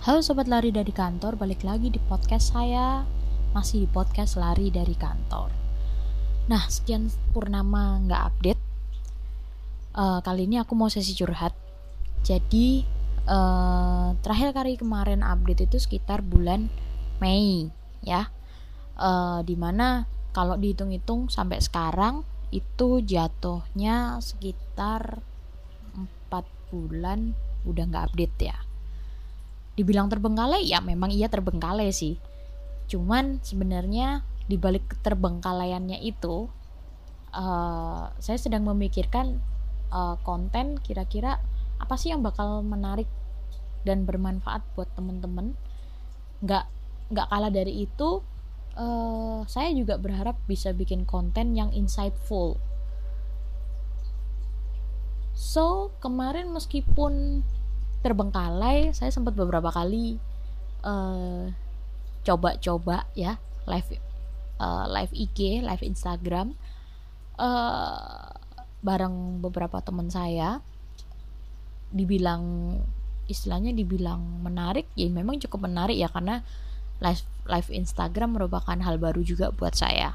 Halo sobat lari dari kantor, balik lagi di podcast saya. Masih di podcast lari dari kantor. Nah, sekian purnama nggak update. Uh, Kali ini aku mau sesi curhat. Jadi, uh, terakhir kali kemarin update itu sekitar bulan Mei ya. Uh, Di mana kalau dihitung-hitung sampai sekarang Itu jatuhnya sekitar 4 bulan udah nggak update ya dibilang terbengkalai ya memang iya terbengkalai sih. Cuman sebenarnya di balik terbengkalaiannya itu uh, saya sedang memikirkan uh, konten kira-kira apa sih yang bakal menarik dan bermanfaat buat temen-temen. Nggak nggak kalah dari itu uh, saya juga berharap bisa bikin konten yang insightful. So kemarin meskipun terbengkalai saya sempat beberapa kali uh, coba-coba ya live uh, live IG live Instagram uh, bareng beberapa teman saya. Dibilang istilahnya dibilang menarik ya memang cukup menarik ya karena live live Instagram merupakan hal baru juga buat saya.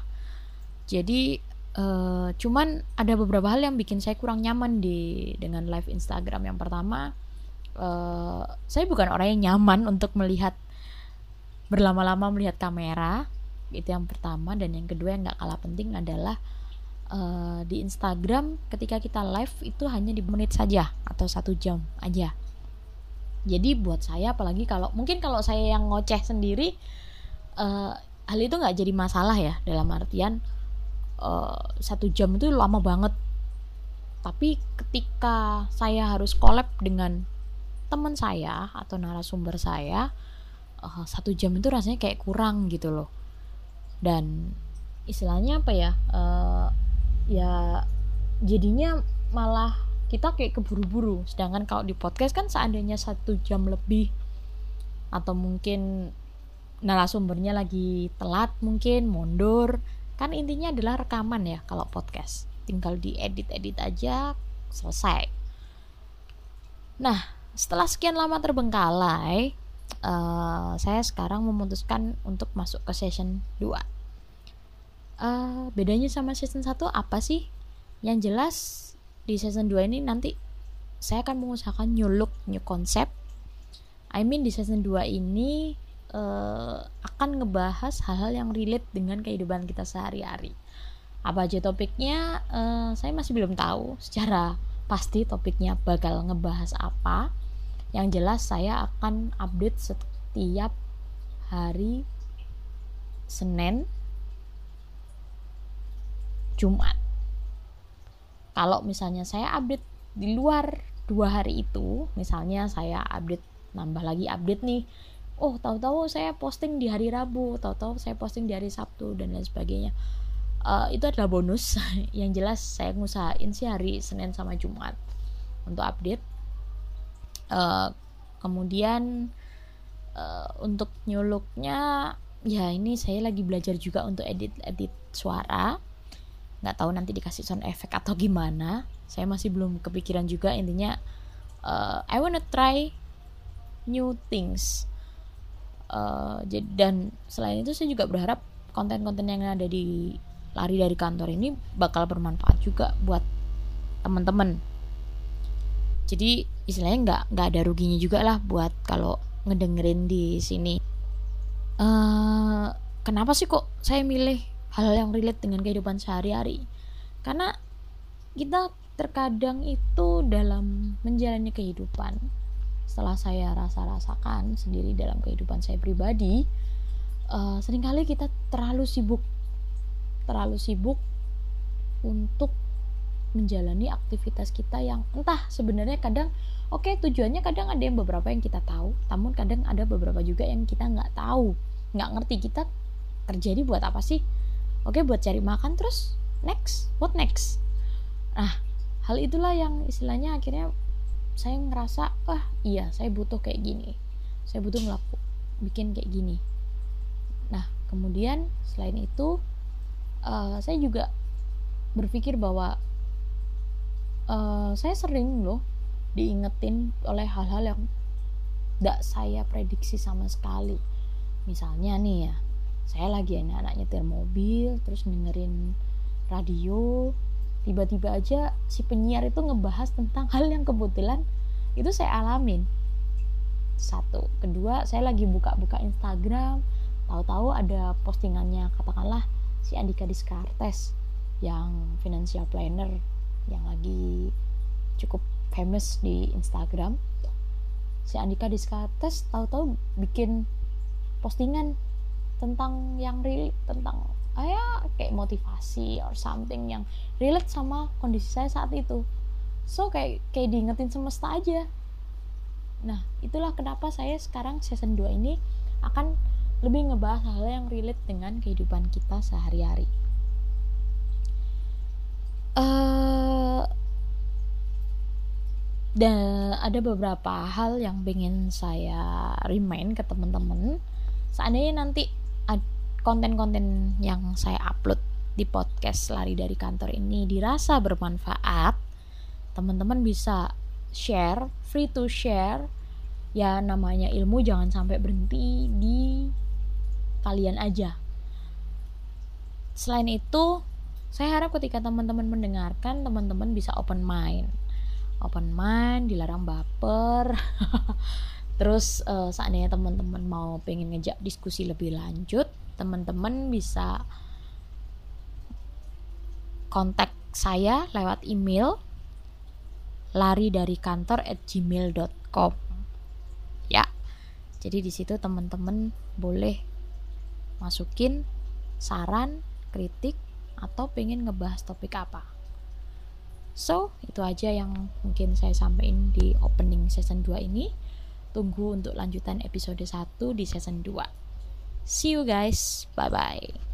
Jadi uh, cuman ada beberapa hal yang bikin saya kurang nyaman di dengan live Instagram. Yang pertama uh, saya bukan orang yang nyaman untuk melihat berlama-lama melihat kamera. Itu yang pertama. Dan yang kedua yang nggak kalah penting adalah uh, di Instagram ketika kita live itu hanya di menit saja atau satu jam aja. Jadi buat saya apalagi kalau mungkin kalau saya yang ngoceh sendiri uh, hal itu nggak jadi masalah ya. Dalam artian uh, satu jam itu lama banget. Tapi ketika saya harus collab dengan teman saya atau narasumber saya uh, satu jam itu rasanya kayak kurang gitu loh. Dan istilahnya apa ya uh, ya jadinya malah kita kayak keburu-buru. Sedangkan kalau di podcast kan seandainya satu jam lebih atau mungkin narasumbernya lagi telat mungkin mundur kan intinya adalah rekaman ya kalau podcast. Tinggal diedit-edit aja selesai. Nah setelah sekian lama terbengkalai uh, saya sekarang memutuskan untuk masuk ke season 2 uh, eh, bedanya sama season 1 apa sih? Yang jelas di season 2 ini nanti saya akan mengusahakan new look new concept. I mean di season 2 ini uh, akan ngebahas hal-hal yang relate dengan kehidupan kita sehari-hari. Apa aja topiknya? Uh, saya masih belum tahu secara pasti topiknya bakal ngebahas apa yang jelas saya akan update setiap hari Senin Jumat. Kalau misalnya saya update di luar dua hari itu misalnya saya update nambah lagi update nih oh tahu-tahu saya posting di hari Rabu tahu-tahu saya posting di hari Sabtu dan lain sebagainya. Uh, itu adalah bonus. Yang jelas saya ngusahain sih hari Senin sama Jumat untuk update uh, kemudian uh, untuk new looknya ya ini saya lagi belajar juga untuk edit edit suara. Nggak tahu nanti dikasih sound effect atau gimana. Saya masih belum kepikiran juga. Intinya uh, I wanna try new things. Uh, dan selain itu saya juga berharap konten-konten yang ada di lari dari kantor ini bakal bermanfaat juga buat teman-teman. Jadi istilahnya nggak nggak ada ruginya juga lah buat kalau ngedengerin di sini. Uh, kenapa sih kok saya milih hal yang relate dengan kehidupan sehari-hari? Karena kita terkadang itu dalam menjalani kehidupan setelah saya rasa-rasakan sendiri dalam kehidupan saya pribadi uh, sering kali kita terlalu sibuk terlalu sibuk untuk menjalani aktivitas kita yang entah sebenarnya kadang oke okay, tujuannya kadang ada yang beberapa yang kita tahu namun kadang ada beberapa juga yang kita nggak tahu nggak ngerti kita terjadi buat apa sih? Oke okay, buat cari makan terus next what next? Nah hal itulah yang istilahnya akhirnya saya ngerasa wah iya saya butuh kayak gini saya butuh ngelaku bikin kayak gini. Nah kemudian selain itu uh, saya juga berpikir bahwa uh, saya sering loh diingetin oleh hal-hal yang tidak saya prediksi sama sekali. Misalnya nih ya saya lagi anak-anak nyetir mobil terus dengerin radio tiba-tiba aja si penyiar itu ngebahas tentang hal yang kebetulan itu saya alamin. Satu. Kedua saya lagi buka-buka Instagram tahu-tahu ada postingannya katakanlah si Andika Diskartes yang financial planner yang lagi cukup famous di Instagram. Si Andika Diskartes tahu-tahu bikin postingan tentang yang real tentang ah, kayak motivasi or something yang relate sama kondisi saya saat itu. So kayak kayak diingetin semesta aja. Nah itulah kenapa saya sekarang season 2 ini akan lebih ngebahas hal yang relate dengan kehidupan kita sehari-hari. Uh, dan ada beberapa hal yang pengen saya remind ke teman-teman. Seandainya nanti konten-konten yang saya upload di podcast lari dari kantor ini dirasa bermanfaat teman-teman bisa share free to share. Ya namanya ilmu jangan sampai berhenti di kalian aja. Selain itu saya harap ketika teman-teman mendengarkan teman-teman bisa open mind open mind dilarang baper. Terus uh, seandainya teman-teman mau pengen ngejak diskusi lebih lanjut teman-teman bisa kontak saya lewat email lari dari kantor at gmail.com ya jadi di situ teman-teman boleh masukin saran kritik atau pengen ngebahas topik apa so itu aja yang mungkin saya sampaikan di opening season 2 ini Tunggu untuk lanjutan episode 1 di season 2. See you guys. Bye bye.